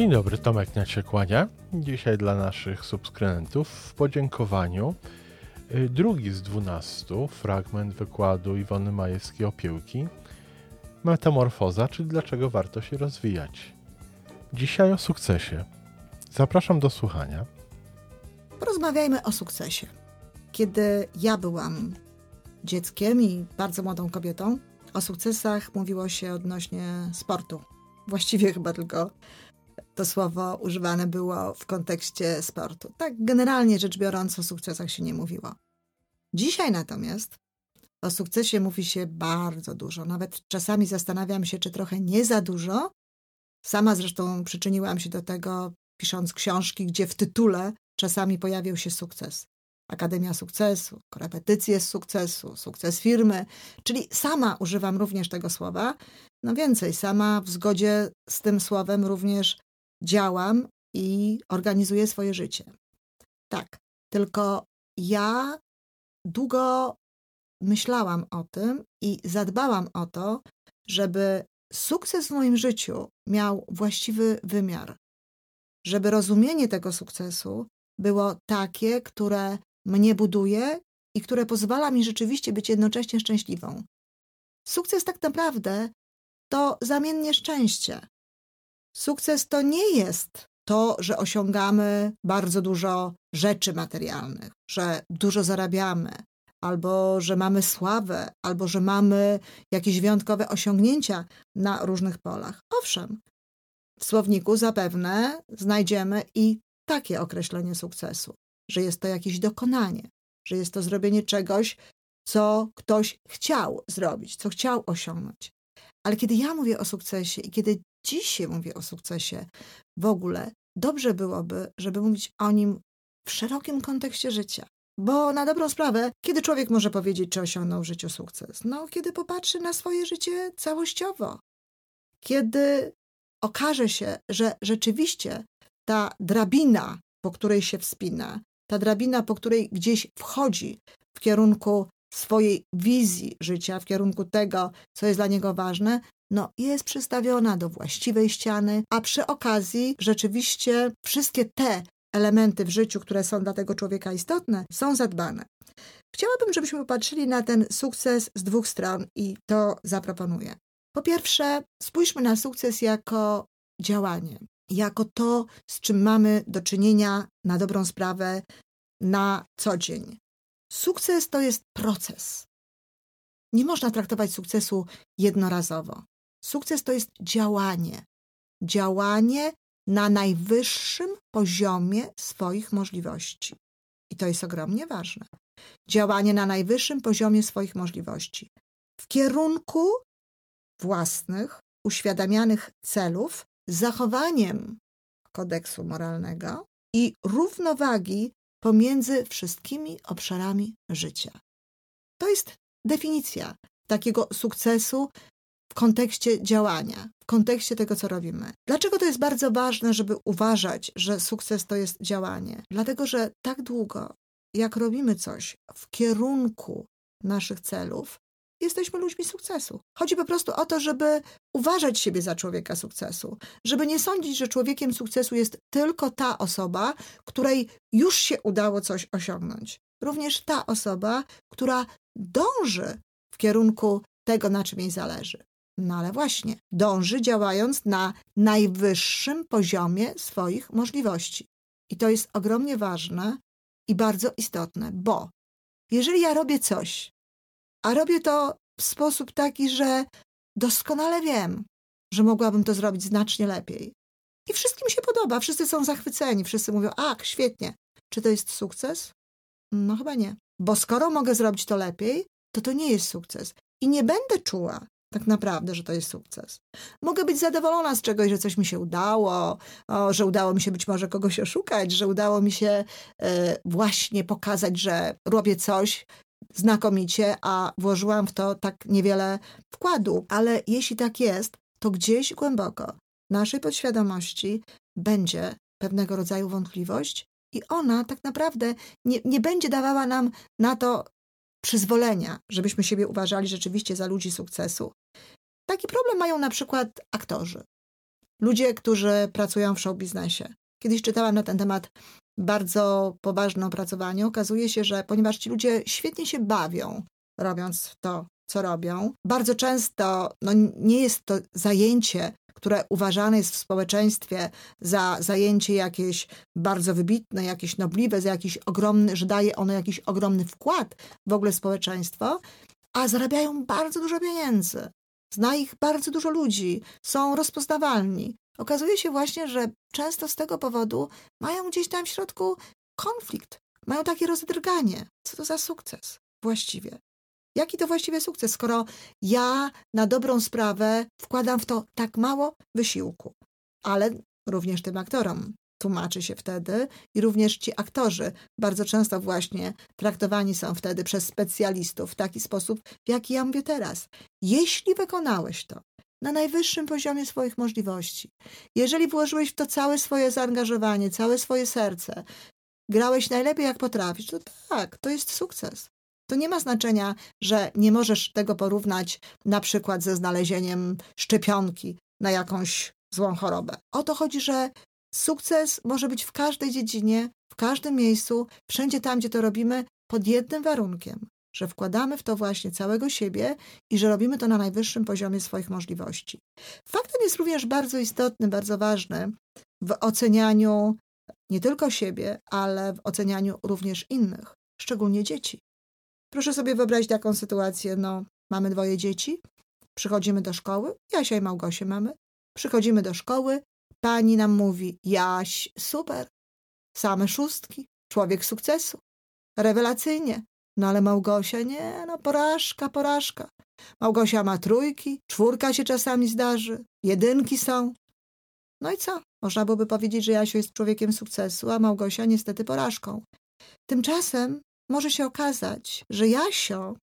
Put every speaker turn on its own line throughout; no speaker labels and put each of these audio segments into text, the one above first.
Dzień dobry, Tomek się kłania. Dzisiaj dla naszych subskrybentów w podziękowaniu y, drugi z dwunastu fragment wykładu Iwony Majewskiej-Opiełki Metamorfoza, czyli dlaczego warto się rozwijać. Dzisiaj o sukcesie. Zapraszam do słuchania.
Porozmawiajmy o sukcesie. Kiedy ja byłam dzieckiem i bardzo młodą kobietą, o sukcesach mówiło się odnośnie sportu. Właściwie chyba tylko to słowo używane było w kontekście sportu. Tak generalnie rzecz biorąc o sukcesach się nie mówiło. Dzisiaj natomiast o sukcesie mówi się bardzo dużo. Nawet czasami zastanawiam się, czy trochę nie za dużo. Sama zresztą przyczyniłam się do tego, pisząc książki, gdzie w tytule czasami pojawił się sukces. Akademia Sukcesu, korepetycje z sukcesu, sukces firmy, czyli sama używam również tego słowa. No więcej, sama w zgodzie z tym słowem również działam i organizuję swoje życie. Tak, tylko ja długo myślałam o tym i zadbałam o to, żeby sukces w moim życiu miał właściwy wymiar. Żeby rozumienie tego sukcesu było takie, które mnie buduje i które pozwala mi rzeczywiście być jednocześnie szczęśliwą. Sukces tak naprawdę to zamiennie szczęście. Sukces to nie jest to, że osiągamy bardzo dużo rzeczy materialnych, że dużo zarabiamy, albo że mamy sławę, albo że mamy jakieś wyjątkowe osiągnięcia na różnych polach. Owszem, w słowniku zapewne znajdziemy i takie określenie sukcesu, że jest to jakieś dokonanie, że jest to zrobienie czegoś, co ktoś chciał zrobić, co chciał osiągnąć. Ale kiedy ja mówię o sukcesie i kiedy dzisiaj mówię o sukcesie w ogóle, dobrze byłoby, żeby mówić o nim w szerokim kontekście życia. Bo na dobrą sprawę, kiedy człowiek może powiedzieć, czy osiągnął w życiu sukces? No, kiedy popatrzy na swoje życie całościowo. Kiedy okaże się, że rzeczywiście ta drabina, po której się wspina, ta drabina, po której gdzieś wchodzi w kierunku swojej wizji życia, w kierunku tego, co jest dla niego ważne, no jest przystawiona do właściwej ściany, a przy okazji rzeczywiście wszystkie te elementy w życiu, które są dla tego człowieka istotne, są zadbane. Chciałabym, żebyśmy popatrzyli na ten sukces z dwóch stron i to zaproponuję. Po pierwsze, spójrzmy na sukces jako działanie, jako to, z czym mamy do czynienia na dobrą sprawę na co dzień. Sukces to jest proces. Nie można traktować sukcesu jednorazowo. Sukces to jest działanie. Działanie na najwyższym poziomie swoich możliwości. I to jest ogromnie ważne. Działanie na najwyższym poziomie swoich możliwości w kierunku własnych, uświadamianych celów, zachowaniem kodeksu moralnego i równowagi pomiędzy wszystkimi obszarami życia. To jest definicja takiego sukcesu w kontekście działania, w kontekście tego, co robimy. Dlaczego to jest bardzo ważne, żeby uważać, że sukces to jest działanie? Dlatego, że tak długo, jak robimy coś w kierunku naszych celów, jesteśmy ludźmi sukcesu. Chodzi po prostu o to, żeby uważać siebie za człowieka sukcesu, żeby nie sądzić, że człowiekiem sukcesu jest tylko ta osoba, której już się udało coś osiągnąć. Również ta osoba, która dąży w kierunku tego, na czym jej zależy. No ale właśnie, dąży działając na najwyższym poziomie swoich możliwości. I to jest ogromnie ważne i bardzo istotne, bo jeżeli ja robię coś, a robię to w sposób taki, że doskonale wiem, że mogłabym to zrobić znacznie lepiej. I wszystkim się podoba, wszyscy są zachwyceni, wszyscy mówią, ach, świetnie. Czy to jest sukces? No chyba nie. Bo skoro mogę zrobić to lepiej, to to nie jest sukces. I nie będę czuła, tak naprawdę, że to jest sukces. Mogę być zadowolona z czegoś, że coś mi się udało, o, że udało mi się być może kogoś oszukać, że udało mi się e, właśnie pokazać, że robię coś znakomicie, a włożyłam w to tak niewiele wkładu. Ale jeśli tak jest, to gdzieś głęboko naszej podświadomości będzie pewnego rodzaju wątpliwość, i ona tak naprawdę nie, nie będzie dawała nam na to przyzwolenia, żebyśmy siebie uważali rzeczywiście za ludzi sukcesu. Taki problem mają na przykład aktorzy. ludzie, którzy pracują w show biznesie. Kiedyś czytałam na ten temat bardzo poważne opracowanie. Okazuje się, że ponieważ ci ludzie świetnie się bawią, robiąc to, co robią, bardzo często no, nie jest to zajęcie, które uważane jest w społeczeństwie za zajęcie jakieś bardzo wybitne, jakieś nobliwe, za jakiś ogromny, że daje ono jakiś ogromny wkład w ogóle w społeczeństwo, a zarabiają bardzo dużo pieniędzy. Zna ich bardzo dużo ludzi, są rozpoznawalni. Okazuje się właśnie, że często z tego powodu mają gdzieś tam w środku konflikt, mają takie rozdrganie. Co to za sukces właściwie? Jaki to właściwie sukces, skoro ja na dobrą sprawę wkładam w to tak mało wysiłku? Ale również tym aktorom tłumaczy się wtedy i również ci aktorzy bardzo często właśnie traktowani są wtedy przez specjalistów w taki sposób, w jaki ja mówię teraz. Jeśli wykonałeś to na najwyższym poziomie swoich możliwości, jeżeli włożyłeś w to całe swoje zaangażowanie, całe swoje serce, grałeś najlepiej jak potrafisz, to tak, to jest sukces. To nie ma znaczenia, że nie możesz tego porównać na przykład ze znalezieniem szczepionki na jakąś złą chorobę. O to chodzi, że sukces może być w każdej dziedzinie, w każdym miejscu, wszędzie tam, gdzie to robimy, pod jednym warunkiem, że wkładamy w to właśnie całego siebie i że robimy to na najwyższym poziomie swoich możliwości. Faktem jest również bardzo istotny, bardzo ważny w ocenianiu nie tylko siebie, ale w ocenianiu również innych, szczególnie dzieci. Proszę sobie wyobrazić taką sytuację, no, mamy dwoje dzieci, przychodzimy do szkoły, Jasia i Małgosię mamy, przychodzimy do szkoły, pani nam mówi, Jaś, super, same szóstki, człowiek sukcesu, rewelacyjnie, no ale Małgosia nie, no porażka, porażka. Małgosia ma trójki, czwórka się czasami zdarzy, jedynki są. No i co? Można byłoby powiedzieć, że Jasio jest człowiekiem sukcesu, a Małgosia niestety porażką. Tymczasem może się okazać, że Jasio,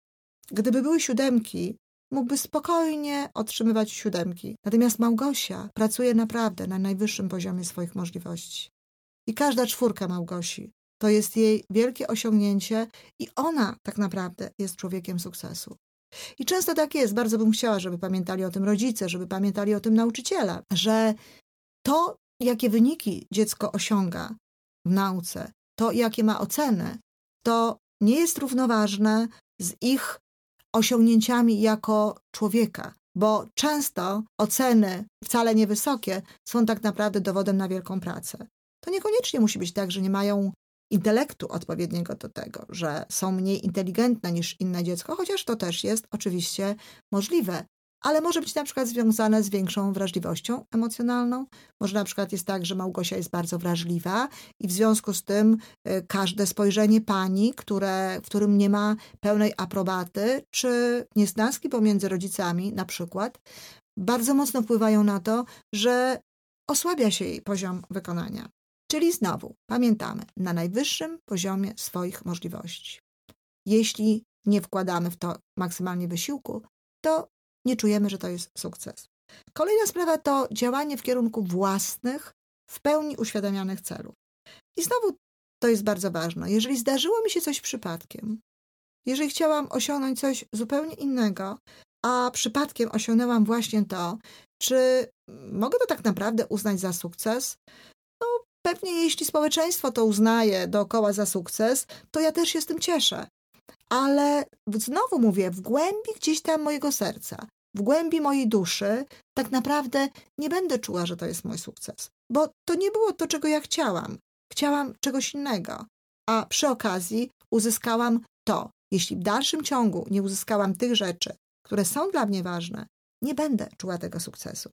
gdyby były siódemki, mógłby spokojnie otrzymywać siódemki. Natomiast Małgosia pracuje naprawdę na najwyższym poziomie swoich możliwości. I każda czwórka Małgosi to jest jej wielkie osiągnięcie i ona tak naprawdę jest człowiekiem sukcesu. I często tak jest, bardzo bym chciała, żeby pamiętali o tym rodzice, żeby pamiętali o tym nauczyciele, że to, jakie wyniki dziecko osiąga w nauce, to, jakie ma oceny, to nie jest równoważne z ich osiągnięciami jako człowieka, bo często oceny wcale niewysokie są tak naprawdę dowodem na wielką pracę. To niekoniecznie musi być tak, że nie mają intelektu odpowiedniego do tego, że są mniej inteligentne niż inne dziecko, chociaż to też jest oczywiście możliwe ale może być na przykład związane z większą wrażliwością emocjonalną. Może na przykład jest tak, że Małgosia jest bardzo wrażliwa i w związku z tym y, każde spojrzenie pani, które, w którym nie ma pełnej aprobaty, czy niesnaski pomiędzy rodzicami na przykład, bardzo mocno wpływają na to, że osłabia się jej poziom wykonania. Czyli znowu, pamiętamy, na najwyższym poziomie swoich możliwości. Jeśli nie wkładamy w to maksymalnie wysiłku, to nie czujemy, że to jest sukces. Kolejna sprawa to działanie w kierunku własnych, w pełni uświadamianych celów. I znowu to jest bardzo ważne. Jeżeli zdarzyło mi się coś przypadkiem, jeżeli chciałam osiągnąć coś zupełnie innego, a przypadkiem osiągnęłam właśnie to, czy mogę to tak naprawdę uznać za sukces? No, pewnie jeśli społeczeństwo to uznaje dookoła za sukces, to ja też się z tym cieszę. Ale znowu mówię, w głębi gdzieś tam mojego serca w głębi mojej duszy tak naprawdę nie będę czuła, że to jest mój sukces, bo to nie było to, czego ja chciałam. Chciałam czegoś innego, a przy okazji uzyskałam to. Jeśli w dalszym ciągu nie uzyskałam tych rzeczy, które są dla mnie ważne, nie będę czuła tego sukcesu.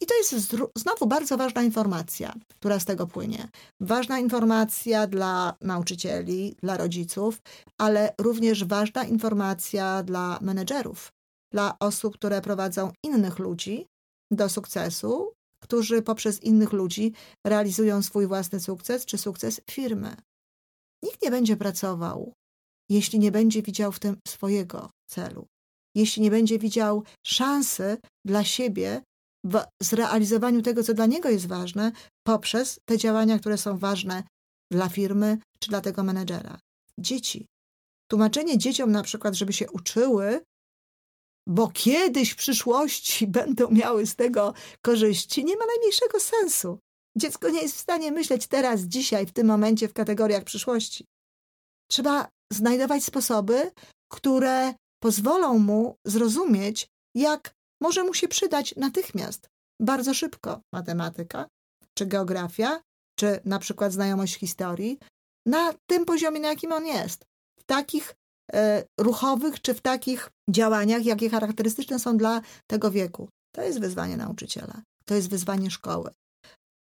I to jest znowu bardzo ważna informacja, która z tego płynie. Ważna informacja dla nauczycieli, dla rodziców, ale również ważna informacja dla menedżerów, dla osób, które prowadzą innych ludzi do sukcesu, którzy poprzez innych ludzi realizują swój własny sukces czy sukces firmy. Nikt nie będzie pracował, jeśli nie będzie widział w tym swojego celu, jeśli nie będzie widział szansy dla siebie w zrealizowaniu tego, co dla niego jest ważne, poprzez te działania, które są ważne dla firmy czy dla tego menedżera. Dzieci. Tłumaczenie dzieciom na przykład, żeby się uczyły, bo kiedyś w przyszłości będą miały z tego korzyści, nie ma najmniejszego sensu. Dziecko nie jest w stanie myśleć teraz, dzisiaj, w tym momencie w kategoriach przyszłości. Trzeba znajdować sposoby, które pozwolą mu zrozumieć, jak może mu się przydać natychmiast, bardzo szybko matematyka, czy geografia, czy na przykład znajomość historii, na tym poziomie, na jakim on jest. W takich ruchowych, czy w takich działaniach, jakie charakterystyczne są dla tego wieku. To jest wyzwanie nauczyciela, to jest wyzwanie szkoły.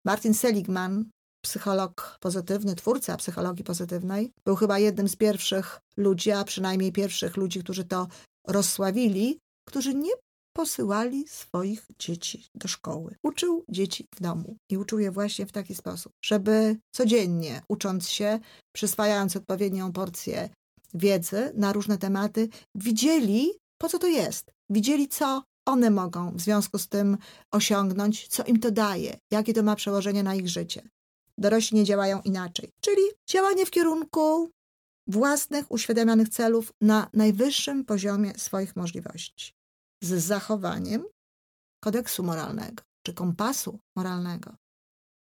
Martin Seligman, psycholog pozytywny, twórca psychologii pozytywnej, był chyba jednym z pierwszych ludzi, a przynajmniej pierwszych ludzi, którzy to rozsławili, którzy nie posyłali swoich dzieci do szkoły. Uczył dzieci w domu i uczył je właśnie w taki sposób, żeby codziennie, ucząc się, przyswajając odpowiednią porcję wiedzy na różne tematy, widzieli, po co to jest. Widzieli, co one mogą w związku z tym osiągnąć, co im to daje, jakie to ma przełożenie na ich życie. Dorośli nie działają inaczej, czyli działanie w kierunku własnych, uświadamianych celów na najwyższym poziomie swoich możliwości, z zachowaniem kodeksu moralnego czy kompasu moralnego.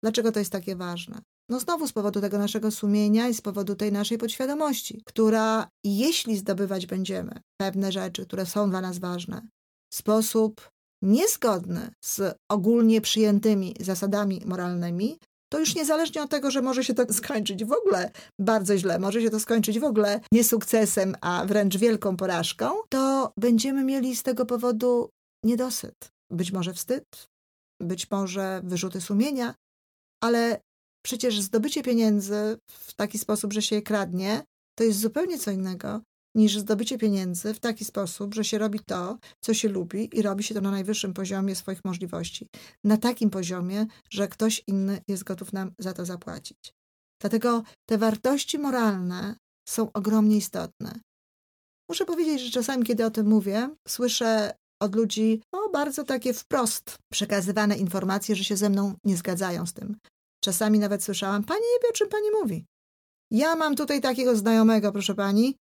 Dlaczego to jest takie ważne? No znowu z powodu tego naszego sumienia i z powodu tej naszej podświadomości, która jeśli zdobywać będziemy pewne rzeczy, które są dla nas ważne, w sposób niezgodny z ogólnie przyjętymi zasadami moralnymi, to już niezależnie od tego, że może się to skończyć w ogóle bardzo źle, może się to skończyć w ogóle nie sukcesem, a wręcz wielką porażką, to będziemy mieli z tego powodu niedosyt. Być może wstyd, być może wyrzuty sumienia, ale przecież zdobycie pieniędzy w taki sposób, że się je kradnie, to jest zupełnie co innego niż zdobycie pieniędzy w taki sposób, że się robi to, co się lubi i robi się to na najwyższym poziomie swoich możliwości. Na takim poziomie, że ktoś inny jest gotów nam za to zapłacić. Dlatego te wartości moralne są ogromnie istotne. Muszę powiedzieć, że czasami, kiedy o tym mówię, słyszę od ludzi no, bardzo takie wprost przekazywane informacje, że się ze mną nie zgadzają z tym. Czasami nawet słyszałam, pani nie wie, o czym pani mówi. Ja mam tutaj takiego znajomego, proszę pani,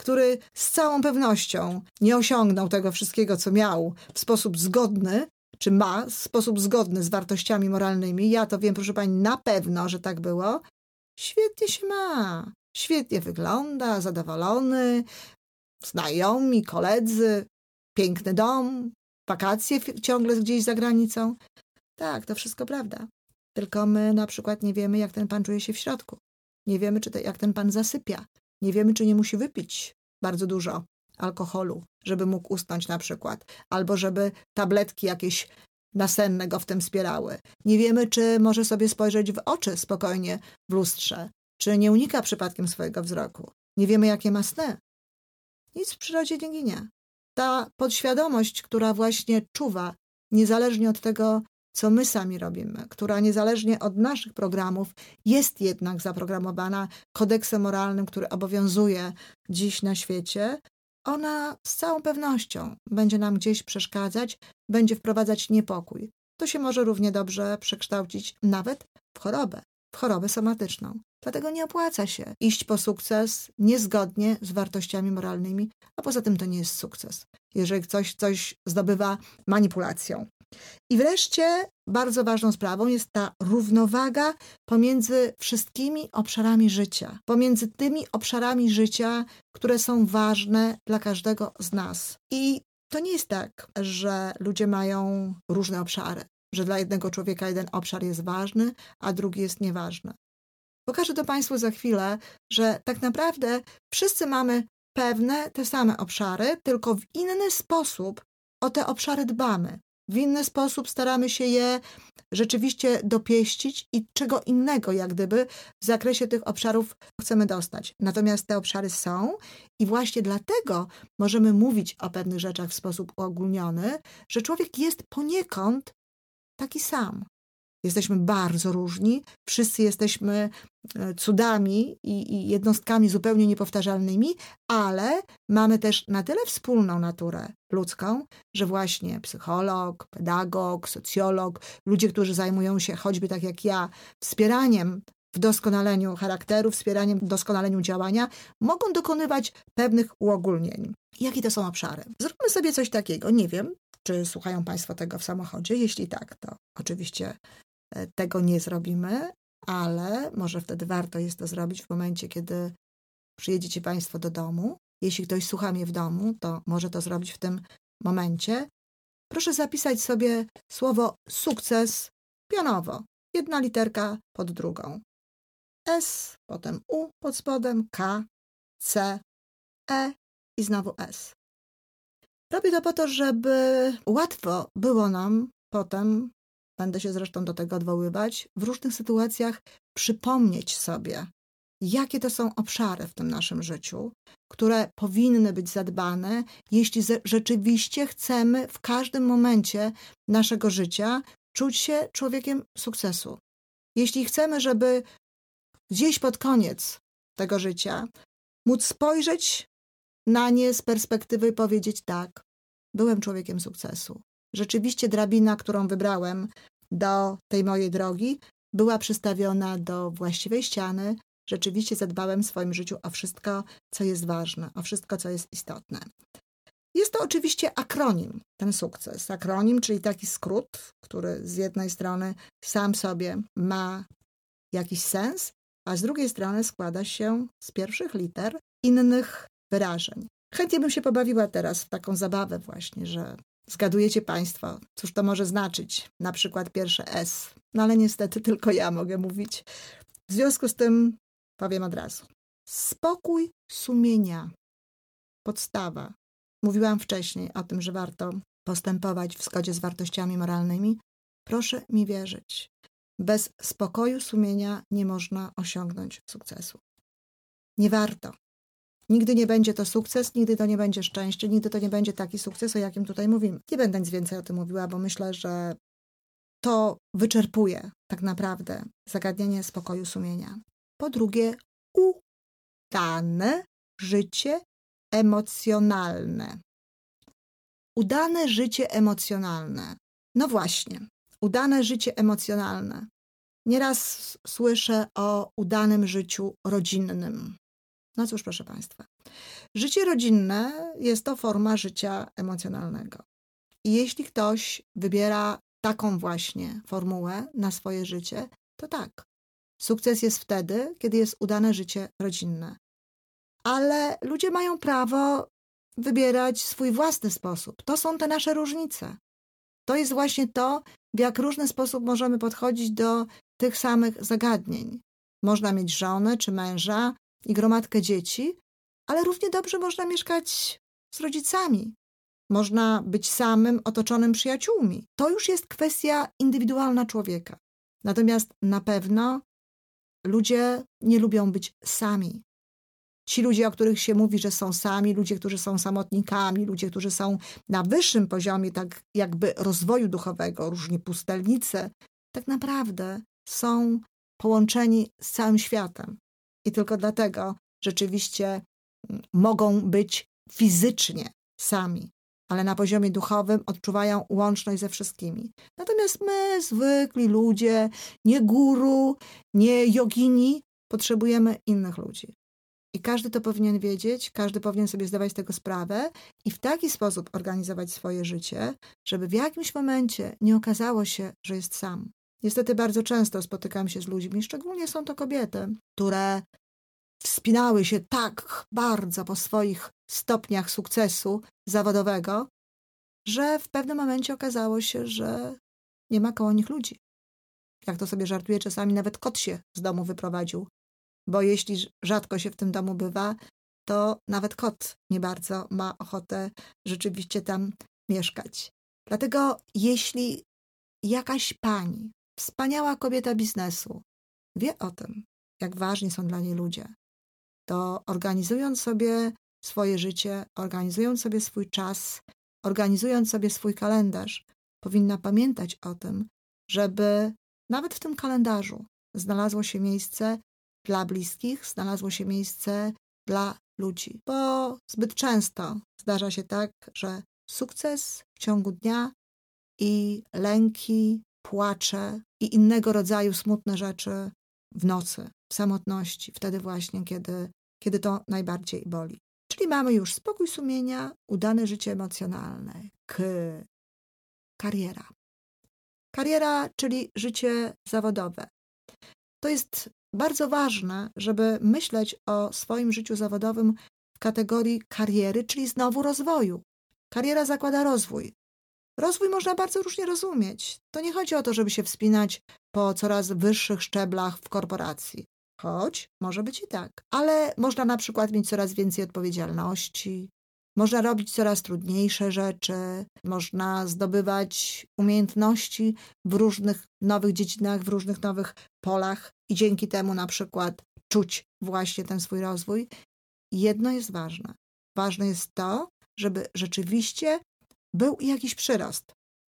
który z całą pewnością nie osiągnął tego wszystkiego, co miał w sposób zgodny, czy ma w sposób zgodny z wartościami moralnymi. Ja to wiem, proszę pani, na pewno, że tak było. Świetnie się ma. Świetnie wygląda, zadowolony, znajomi, koledzy, piękny dom, wakacje ciągle gdzieś za granicą. Tak, to wszystko prawda. Tylko my na przykład nie wiemy, jak ten pan czuje się w środku. Nie wiemy, czy te, jak ten pan zasypia. Nie wiemy, czy nie musi wypić bardzo dużo alkoholu, żeby mógł usnąć na przykład, albo żeby tabletki jakieś nasenne go w tym wspierały. Nie wiemy, czy może sobie spojrzeć w oczy spokojnie w lustrze, czy nie unika przypadkiem swojego wzroku. Nie wiemy, jakie ma sny. Nic w przyrodzie nie ginie. Ta podświadomość, która właśnie czuwa, niezależnie od tego, co my sami robimy, która niezależnie od naszych programów jest jednak zaprogramowana kodeksem moralnym, który obowiązuje dziś na świecie, ona z całą pewnością będzie nam gdzieś przeszkadzać, będzie wprowadzać niepokój. To się może równie dobrze przekształcić nawet w chorobę, w chorobę somatyczną. Dlatego nie opłaca się iść po sukces niezgodnie z wartościami moralnymi, a poza tym to nie jest sukces. Jeżeli ktoś coś zdobywa manipulacją, i wreszcie bardzo ważną sprawą jest ta równowaga pomiędzy wszystkimi obszarami życia, pomiędzy tymi obszarami życia, które są ważne dla każdego z nas. I to nie jest tak, że ludzie mają różne obszary, że dla jednego człowieka jeden obszar jest ważny, a drugi jest nieważny. Pokażę to Państwu za chwilę, że tak naprawdę wszyscy mamy pewne te same obszary, tylko w inny sposób o te obszary dbamy. W inny sposób staramy się je rzeczywiście dopieścić i czego innego, jak gdyby, w zakresie tych obszarów chcemy dostać. Natomiast te obszary są i właśnie dlatego możemy mówić o pewnych rzeczach w sposób uogólniony, że człowiek jest poniekąd taki sam. Jesteśmy bardzo różni, wszyscy jesteśmy cudami i, i, jednostkami zupełnie niepowtarzalnymi, ale mamy też na tyle wspólną naturę ludzką, że właśnie psycholog, pedagog, socjolog, ludzie, którzy zajmują się choćby tak jak ja, wspieraniem w doskonaleniu charakteru, wspieraniem w doskonaleniu działania, mogą dokonywać pewnych uogólnień. Jakie to są obszary? Zróbmy sobie coś takiego. Nie wiem, czy słuchają Państwo tego w samochodzie. Jeśli tak, to oczywiście e, tego nie zrobimy, ale może wtedy warto jest to zrobić w momencie, kiedy przyjedziecie Państwo do domu. Jeśli ktoś słucha mnie w domu, to może to zrobić w tym momencie. Proszę zapisać sobie słowo sukces pionowo. Jedna literka pod drugą. S, potem U pod spodem, K, C, E i znowu S. Robię to po to, żeby łatwo było nam potem, będę się zresztą do tego odwoływać, w różnych sytuacjach przypomnieć sobie, jakie to są obszary w tym naszym życiu, które powinny być zadbane, jeśli rzeczywiście chcemy w każdym momencie naszego życia czuć się człowiekiem sukcesu. Jeśli chcemy, żeby gdzieś pod koniec tego życia móc spojrzeć na nie z perspektywy i powiedzieć tak, byłem człowiekiem sukcesu. Rzeczywiście drabina, którą wybrałem do tej mojej drogi, była przystawiona do właściwej ściany. Rzeczywiście zadbałem w swoim życiu o wszystko, co jest ważne, o wszystko, co jest istotne. Jest to oczywiście akronim, ten sukces. Akronim, czyli taki skrót, który z jednej strony sam sobie ma jakiś sens, a z drugiej strony składa się z pierwszych liter innych wyrażeń. Chętnie bym się pobawiła teraz w taką zabawę właśnie, że zgadujecie Państwo, cóż to może znaczyć, na przykład pierwsze S. No ale niestety tylko ja mogę mówić. W związku z tym powiem od razu. Spokój sumienia. Podstawa. Mówiłam wcześniej o tym, że warto postępować w zgodzie z wartościami moralnymi. Proszę mi wierzyć. Bez spokoju sumienia nie można osiągnąć sukcesu. Nie warto. Nigdy nie będzie to sukces, nigdy to nie będzie szczęście, nigdy to nie będzie taki sukces, o jakim tutaj mówimy. Nie będę nic więcej o tym mówiła, bo myślę, że to wyczerpuje tak naprawdę zagadnienie spokoju sumienia. Po drugie, udane życie emocjonalne. Udane życie emocjonalne. No właśnie, udane życie emocjonalne. Nieraz słyszę o udanym życiu rodzinnym. No cóż, proszę Państwa, życie rodzinne jest to forma życia emocjonalnego. I jeśli ktoś wybiera taką właśnie formułę na swoje życie, to tak. Sukces jest wtedy, kiedy jest udane życie rodzinne. Ale ludzie mają prawo wybierać swój własny sposób. To są te nasze różnice. To jest właśnie to, w jak różny sposób możemy podchodzić do tych samych zagadnień. Można mieć żonę czy męża i gromadkę dzieci, ale równie dobrze można mieszkać z rodzicami. Można być samym, otoczonym przyjaciółmi. To już jest kwestia indywidualna człowieka. Natomiast na pewno ludzie nie lubią być sami. Ci ludzie, o których się mówi, że są sami, ludzie, którzy są samotnikami, ludzie, którzy są na wyższym poziomie, tak jakby rozwoju duchowego, różni pustelnicy, tak naprawdę są połączeni z całym światem. I tylko dlatego rzeczywiście mm, mogą być fizycznie sami, ale na poziomie duchowym odczuwają łączność ze wszystkimi. Natomiast my, zwykli ludzie, nie guru, nie jogini, potrzebujemy innych ludzi. I każdy to powinien wiedzieć, każdy powinien sobie zdawać z tego sprawę i w taki sposób organizować swoje życie, żeby w jakimś momencie nie okazało się, że jest sam. Niestety bardzo często spotykam się z ludźmi, szczególnie są to kobiety, które wspinały się tak bardzo po swoich stopniach sukcesu zawodowego, że w pewnym momencie okazało się, że nie ma koło nich ludzi. Jak to sobie żartuję, czasami nawet kot się z domu wyprowadził, bo jeśli rzadko się w tym domu bywa, to nawet kot nie bardzo ma ochotę rzeczywiście tam mieszkać. Dlatego jeśli jakaś pani, wspaniała kobieta biznesu, wie o tym, jak ważni są dla niej ludzie, to organizując sobie swoje życie, organizując sobie swój czas, organizując sobie swój kalendarz, powinna pamiętać o tym, żeby nawet w tym kalendarzu znalazło się miejsce dla bliskich, znalazło się miejsce dla ludzi. Bo zbyt często zdarza się tak, że sukces w ciągu dnia i lęki, płacze i innego rodzaju smutne rzeczy w nocy, w samotności, wtedy właśnie, kiedy, kiedy to najbardziej boli. Czyli mamy już spokój sumienia, udane życie emocjonalne, k, kariera. Kariera, czyli życie zawodowe. To jest bardzo ważne, żeby myśleć o swoim życiu zawodowym w kategorii kariery, czyli znowu rozwoju. Kariera zakłada rozwój. Rozwój można bardzo różnie rozumieć. To nie chodzi o to, żeby się wspinać po coraz wyższych szczeblach w korporacji. Choć może być i tak. Ale można na przykład mieć coraz więcej odpowiedzialności, można robić coraz trudniejsze rzeczy, można zdobywać umiejętności w różnych nowych dziedzinach, w różnych nowych polach i dzięki temu na przykład czuć właśnie ten swój rozwój. Jedno jest ważne. Ważne jest to, żeby rzeczywiście był jakiś przyrost.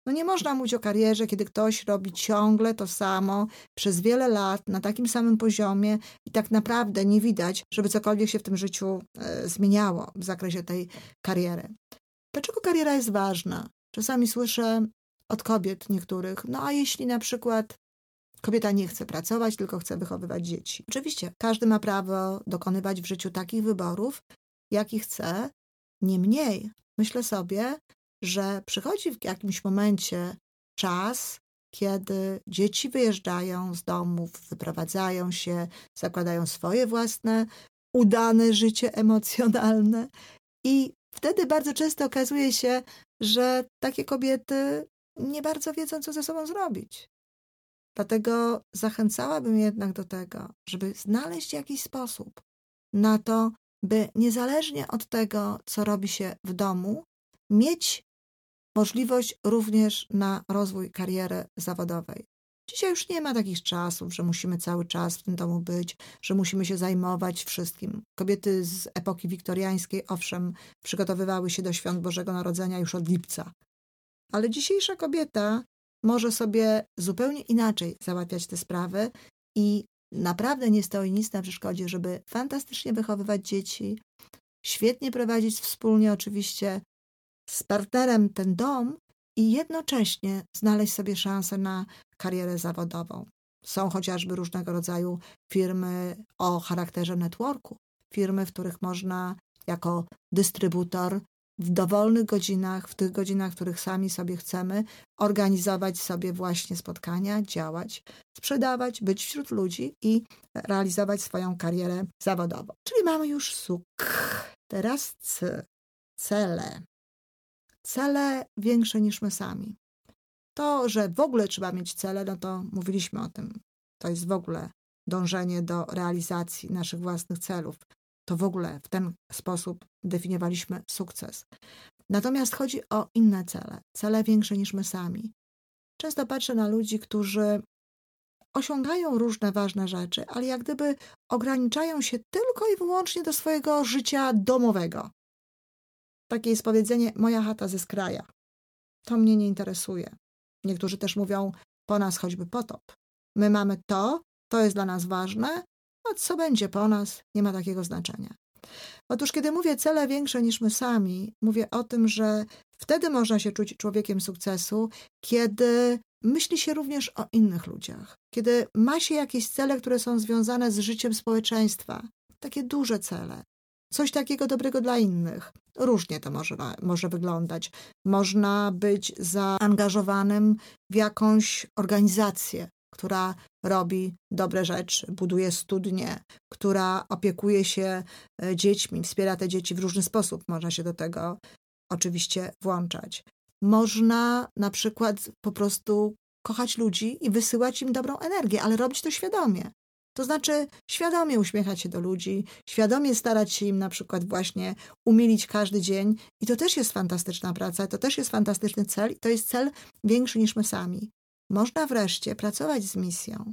No nie można mówić o karierze, kiedy ktoś robi ciągle to samo przez wiele lat na takim samym poziomie i tak naprawdę nie widać, żeby cokolwiek się w tym życiu e, zmieniało w zakresie tej kariery. Dlaczego kariera jest ważna? Czasami słyszę od kobiet niektórych, no a jeśli na przykład kobieta nie chce pracować, tylko chce wychowywać dzieci. Oczywiście, każdy ma prawo dokonywać w życiu takich wyborów, jaki chce. Niemniej, myślę sobie, że przychodzi w jakimś momencie czas, kiedy dzieci wyjeżdżają z domów, wyprowadzają się, zakładają swoje własne, udane życie emocjonalne. I wtedy bardzo często okazuje się, że takie kobiety nie bardzo wiedzą, co ze sobą zrobić. Dlatego zachęcałabym jednak do tego, żeby znaleźć jakiś sposób na to, by niezależnie od tego, co robi się w domu, mieć możliwość również na rozwój kariery zawodowej. Dzisiaj już nie ma takich czasów, że musimy cały czas w tym domu być, że musimy się zajmować wszystkim. Kobiety z epoki wiktoriańskiej, owszem, przygotowywały się do świąt Bożego Narodzenia już od lipca. Ale dzisiejsza kobieta może sobie zupełnie inaczej załatwiać te sprawy i naprawdę nie stoi nic na przeszkodzie, żeby fantastycznie wychowywać dzieci, świetnie prowadzić wspólnie oczywiście z partnerem ten dom i jednocześnie znaleźć sobie szansę na karierę zawodową. Są chociażby różnego rodzaju firmy o charakterze networku, firmy, w których można jako dystrybutor w dowolnych godzinach, w tych godzinach, w których sami sobie chcemy, organizować sobie właśnie spotkania, działać, sprzedawać, być wśród ludzi i realizować swoją karierę zawodową. Czyli mamy już suk. Teraz c. Cele cele większe niż my sami. To, że w ogóle trzeba mieć cele, no to mówiliśmy o tym. To jest w ogóle dążenie do realizacji naszych własnych celów. To w ogóle w ten sposób definiowaliśmy sukces. Natomiast chodzi o inne cele, cele większe niż my sami. Często patrzę na ludzi, którzy osiągają różne ważne rzeczy, ale jak gdyby ograniczają się tylko i wyłącznie do swojego życia domowego. Takie jest powiedzenie: Moja chata ze skraja. To mnie nie interesuje. Niektórzy też mówią: Po nas choćby potop. My mamy to, to jest dla nas ważne, a co będzie po nas, nie ma takiego znaczenia. Otóż, kiedy mówię cele większe niż my sami, mówię o tym, że wtedy można się czuć człowiekiem sukcesu, kiedy myśli się również o innych ludziach, kiedy ma się jakieś cele, które są związane z życiem społeczeństwa, takie duże cele, coś takiego dobrego dla innych. Różnie to może, może wyglądać. Można być zaangażowanym w jakąś organizację, która robi dobre rzeczy, buduje studnie, która opiekuje się e, dziećmi, wspiera te dzieci w różny sposób. Można się do tego oczywiście włączać. Można na przykład po prostu kochać ludzi i wysyłać im dobrą energię, ale robić to świadomie. To znaczy świadomie uśmiechać się do ludzi, świadomie starać się im na przykład właśnie umilić każdy dzień. I to też jest fantastyczna praca, to też jest fantastyczny cel i to jest cel większy niż my sami. Można wreszcie pracować z misją.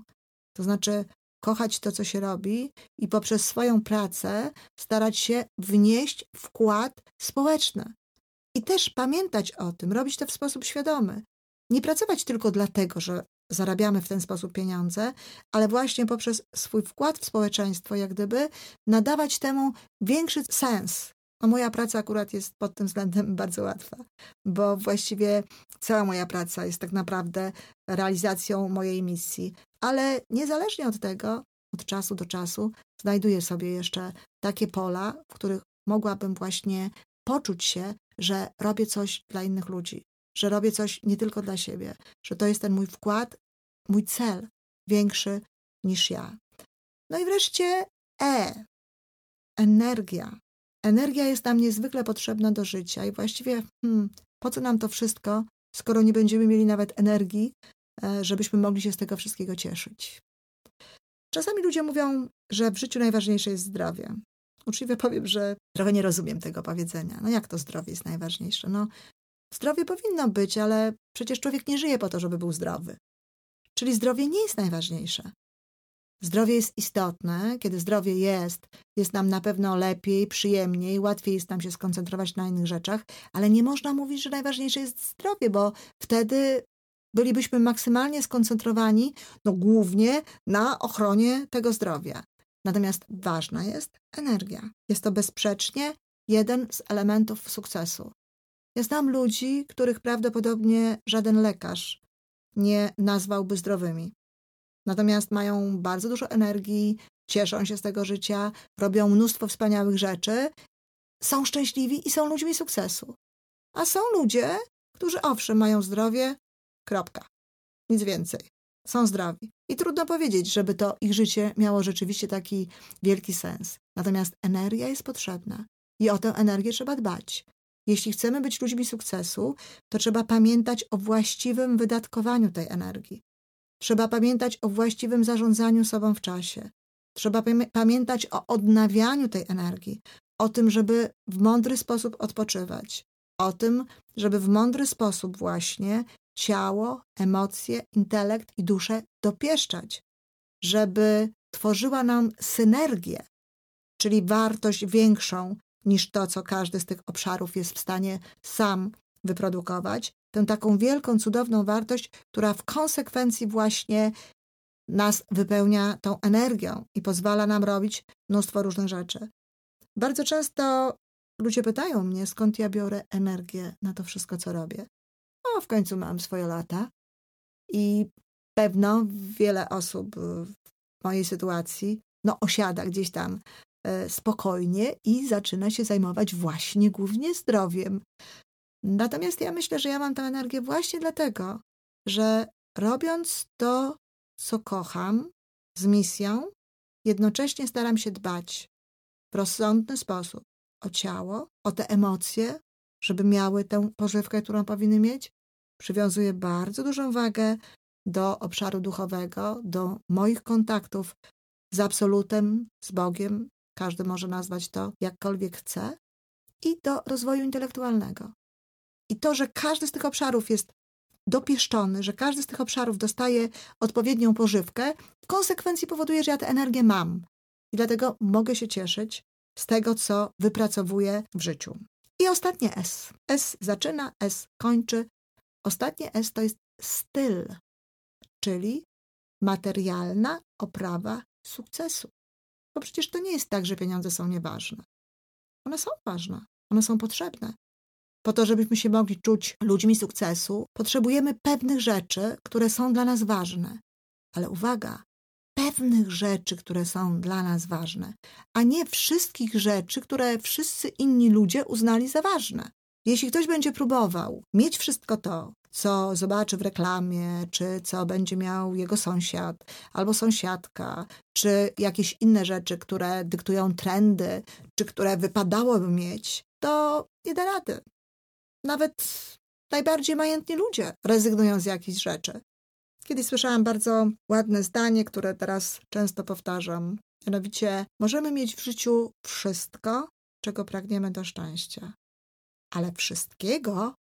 To znaczy kochać to, co się robi i poprzez swoją pracę starać się wnieść wkład społeczny. I też pamiętać o tym, robić to w sposób świadomy. Nie pracować tylko dlatego, że zarabiamy w ten sposób pieniądze, ale właśnie poprzez swój wkład w społeczeństwo, jak gdyby nadawać temu większy sens. A moja praca akurat jest pod tym względem bardzo łatwa, bo właściwie cała moja praca jest tak naprawdę realizacją mojej misji. Ale niezależnie od tego, od czasu do czasu znajduję sobie jeszcze takie pola, w których mogłabym właśnie poczuć się, że robię coś dla innych ludzi, że robię coś nie tylko dla siebie, że to jest ten mój wkład, mój cel większy niż ja. No i wreszcie E. Energia. Energia jest nam niezwykle potrzebna do życia i właściwie hmm, po co nam to wszystko, skoro nie będziemy mieli nawet energii, e, żebyśmy mogli się z tego wszystkiego cieszyć. Czasami ludzie mówią, że w życiu najważniejsze jest zdrowie. Uczciwie powiem, że trochę nie rozumiem tego powiedzenia. No jak to zdrowie jest najważniejsze? No, zdrowie powinno być, ale przecież człowiek nie żyje po to, żeby był zdrowy. Czyli zdrowie nie jest najważniejsze. Zdrowie jest istotne. Kiedy zdrowie jest, jest nam na pewno lepiej, przyjemniej, łatwiej jest nam się skoncentrować na innych rzeczach, ale nie można mówić, że najważniejsze jest zdrowie, bo wtedy bylibyśmy maksymalnie skoncentrowani, no głównie na ochronie tego zdrowia. Natomiast ważna jest energia. Jest to bezsprzecznie jeden z elementów sukcesu. Ja znam ludzi, których prawdopodobnie żaden lekarz nie nazwałby zdrowymi. Natomiast mają bardzo dużo energii, cieszą się z tego życia, robią mnóstwo wspaniałych rzeczy, są szczęśliwi i są ludźmi sukcesu. A są ludzie, którzy owszem mają zdrowie, kropka. Nic więcej. Są zdrowi. I trudno powiedzieć, żeby to ich życie miało rzeczywiście taki wielki sens. Natomiast energia jest potrzebna i o tę energię trzeba dbać. Jeśli chcemy być ludźmi sukcesu, to trzeba pamiętać o właściwym wydatkowaniu tej energii. Trzeba pamiętać o właściwym zarządzaniu sobą w czasie. Trzeba pamiętać o odnawianiu tej energii, o tym, żeby w mądry sposób odpoczywać, o tym, żeby w mądry sposób właśnie ciało, emocje, intelekt i duszę dopieszczać, żeby tworzyła nam synergię, czyli wartość większą niż to, co każdy z tych obszarów jest w stanie sam wyprodukować, tę taką wielką, cudowną wartość, która w konsekwencji właśnie nas wypełnia tą energią i pozwala nam robić mnóstwo różnych rzeczy. Bardzo często ludzie pytają mnie, skąd ja biorę energię na to wszystko, co robię. No, w końcu mam swoje lata i pewno wiele osób w mojej sytuacji no, osiada gdzieś tam spokojnie i zaczyna się zajmować właśnie głównie zdrowiem. Natomiast ja myślę, że ja mam tę energię właśnie dlatego, że robiąc to, co kocham, z misją, jednocześnie staram się dbać w rozsądny sposób o ciało, o te emocje, żeby miały tę pożywkę, którą powinny mieć. Przywiązuję bardzo dużą wagę do obszaru duchowego, do moich kontaktów z absolutem, z Bogiem, każdy może nazwać to jakkolwiek chce, i do rozwoju intelektualnego. I to, że każdy z tych obszarów jest dopieszczony, że każdy z tych obszarów dostaje odpowiednią pożywkę, w konsekwencji powoduje, że ja tę energię mam. I dlatego mogę się cieszyć z tego, co wypracowuję w życiu. I ostatnie S. S zaczyna, S kończy. Ostatnie S to jest styl, czyli materialna oprawa sukcesu. Bo przecież to nie jest tak, że pieniądze są nieważne. One są ważne, one są potrzebne. Po to, żebyśmy się mogli czuć ludźmi sukcesu, potrzebujemy pewnych rzeczy, które są dla nas ważne. Ale uwaga, pewnych rzeczy, które są dla nas ważne, a nie wszystkich rzeczy, które wszyscy inni ludzie uznali za ważne. Jeśli ktoś będzie próbował mieć wszystko to, co zobaczy w reklamie, czy co będzie miał jego sąsiad albo sąsiadka, czy jakieś inne rzeczy, które dyktują trendy, czy które wypadałoby mieć, to nie da rady. Nawet najbardziej majętni ludzie rezygnują z jakichś rzeczy. Kiedyś słyszałam bardzo ładne zdanie, które teraz często powtarzam. Mianowicie, możemy mieć w życiu wszystko, czego pragniemy do szczęścia, ale wszystkiego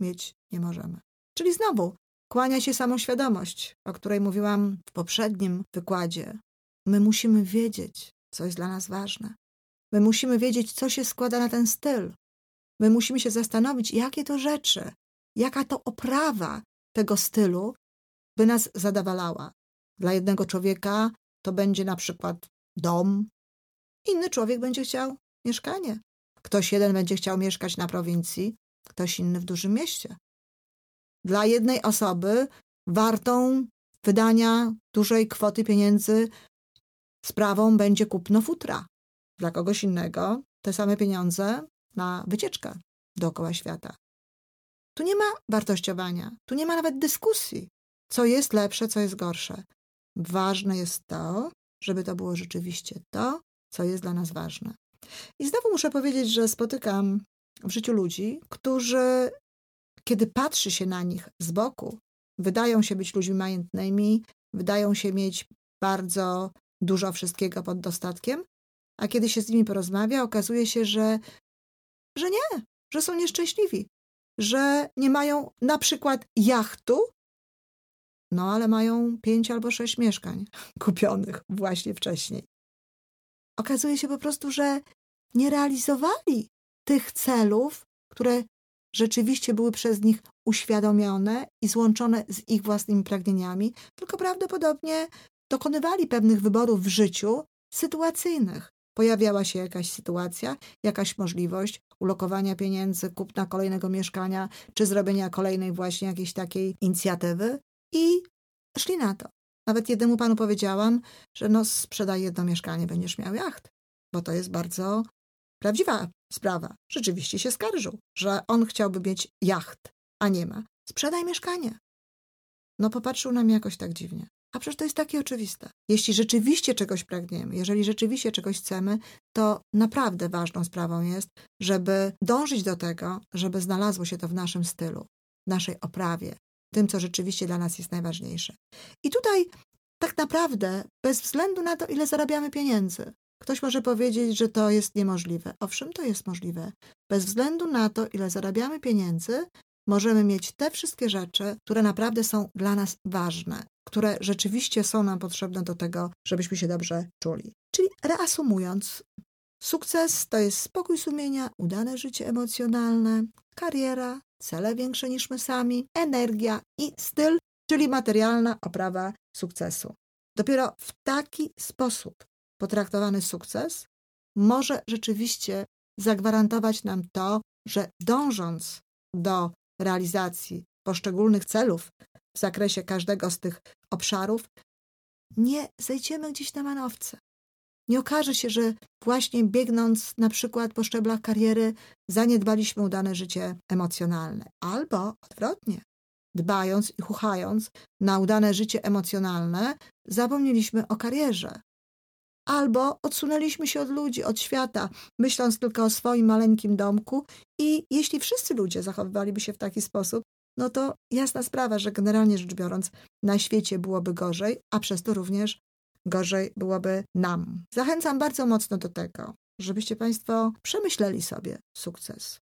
mieć nie możemy. Czyli znowu kłania się samoświadomość, o której mówiłam w poprzednim wykładzie. My musimy wiedzieć, co jest dla nas ważne. My musimy wiedzieć, co się składa na ten styl. My musimy się zastanowić, jakie to rzeczy, jaka to oprawa tego stylu by nas zadawalała. Dla jednego człowieka to będzie na przykład dom, inny człowiek będzie chciał mieszkanie. Ktoś jeden będzie chciał mieszkać na prowincji, ktoś inny w dużym mieście. Dla jednej osoby wartą wydania dużej kwoty pieniędzy sprawą będzie kupno futra. Dla kogoś innego te same pieniądze na wycieczkę dookoła świata. Tu nie ma wartościowania, tu nie ma nawet dyskusji, co jest lepsze, co jest gorsze. Ważne jest to, żeby to było rzeczywiście to, co jest dla nas ważne. I znowu muszę powiedzieć, że spotykam w życiu ludzi, którzy, kiedy patrzy się na nich z boku, wydają się być ludźmi majętnymi, wydają się mieć bardzo dużo wszystkiego pod dostatkiem, a kiedy się z nimi porozmawia, okazuje się, że, że nie, że są nieszczęśliwi, że nie mają na przykład jachtu, no ale mają pięć albo sześć mieszkań kupionych właśnie wcześniej. Okazuje się po prostu, że nie realizowali tych celów, które rzeczywiście były przez nich uświadomione i złączone z ich własnymi pragnieniami, tylko prawdopodobnie dokonywali pewnych wyborów w życiu sytuacyjnych. Pojawiała się jakaś sytuacja, jakaś możliwość ulokowania pieniędzy, kupna kolejnego mieszkania, czy zrobienia kolejnej właśnie jakiejś takiej inicjatywy i szli na to. Nawet jednemu panu powiedziałam, że no sprzedaj jedno mieszkanie, będziesz miał jacht, bo to jest bardzo prawdziwa sprawa. Rzeczywiście się skarżył, że on chciałby mieć jacht, a nie ma. Sprzedaj mieszkanie. No popatrzył na mnie jakoś tak dziwnie. A przecież to jest takie oczywiste. Jeśli rzeczywiście czegoś pragniemy, jeżeli rzeczywiście czegoś chcemy, to naprawdę ważną sprawą jest, żeby dążyć do tego, żeby znalazło się to w naszym stylu, w naszej oprawie, tym, co rzeczywiście dla nas jest najważniejsze. I tutaj tak naprawdę, bez względu na to, ile zarabiamy pieniędzy, ktoś może powiedzieć, że to jest niemożliwe. Owszem, to jest możliwe. Bez względu na to, ile zarabiamy pieniędzy, możemy mieć te wszystkie rzeczy, które naprawdę są dla nas ważne, które rzeczywiście są nam potrzebne do tego, żebyśmy się dobrze czuli. Czyli reasumując, sukces to jest spokój sumienia, udane życie emocjonalne, kariera, cele większe niż my sami, energia i styl, czyli materialna oprawa sukcesu. Dopiero w taki sposób potraktowany sukces może rzeczywiście zagwarantować nam to, że dążąc do realizacji poszczególnych celów w zakresie każdego z tych obszarów, nie zejdziemy gdzieś na manowce. Nie okaże się, że właśnie biegnąc na przykład po szczeblach kariery, zaniedbaliśmy udane życie emocjonalne, albo odwrotnie. Dbając i chuchając na udane życie emocjonalne, zapomnieliśmy o karierze. Albo odsunęliśmy się od ludzi, od świata, myśląc tylko o swoim maleńkim domku, i jeśli wszyscy ludzie zachowywaliby się w taki sposób, no to jasna sprawa, że generalnie rzecz biorąc, na świecie byłoby gorzej, a przez to również gorzej byłoby nam. Zachęcam bardzo mocno do tego, żebyście Państwo przemyśleli sobie sukces.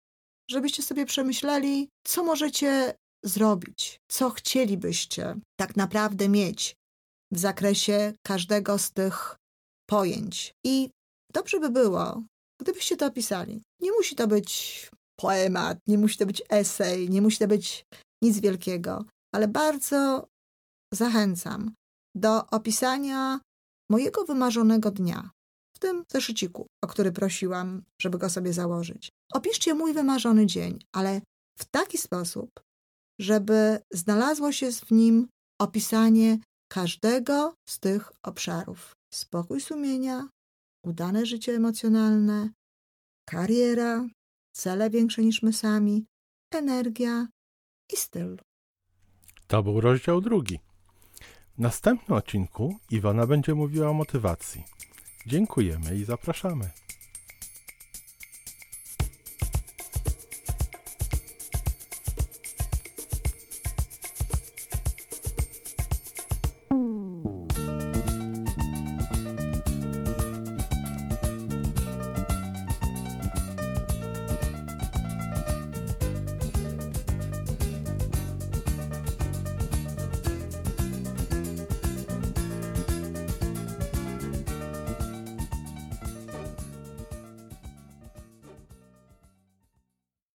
Żebyście sobie przemyśleli, co możecie zrobić, co chcielibyście tak naprawdę mieć w zakresie każdego z tych pojęć. I dobrze by było, gdybyście to opisali. Nie musi to być poemat, nie musi to być esej, nie musi to być nic wielkiego, ale bardzo zachęcam do opisania mojego wymarzonego dnia, w tym zeszyciku, o który prosiłam, żeby go sobie założyć. Opiszcie mój wymarzony dzień, ale w taki sposób, żeby znalazło się w nim opisanie każdego z tych obszarów. Spokój sumienia, udane życie emocjonalne, kariera, cele większe niż my sami, energia i styl.
To był rozdział drugi. W następnym odcinku Iwona będzie mówiła o motywacji. Dziękujemy i zapraszamy.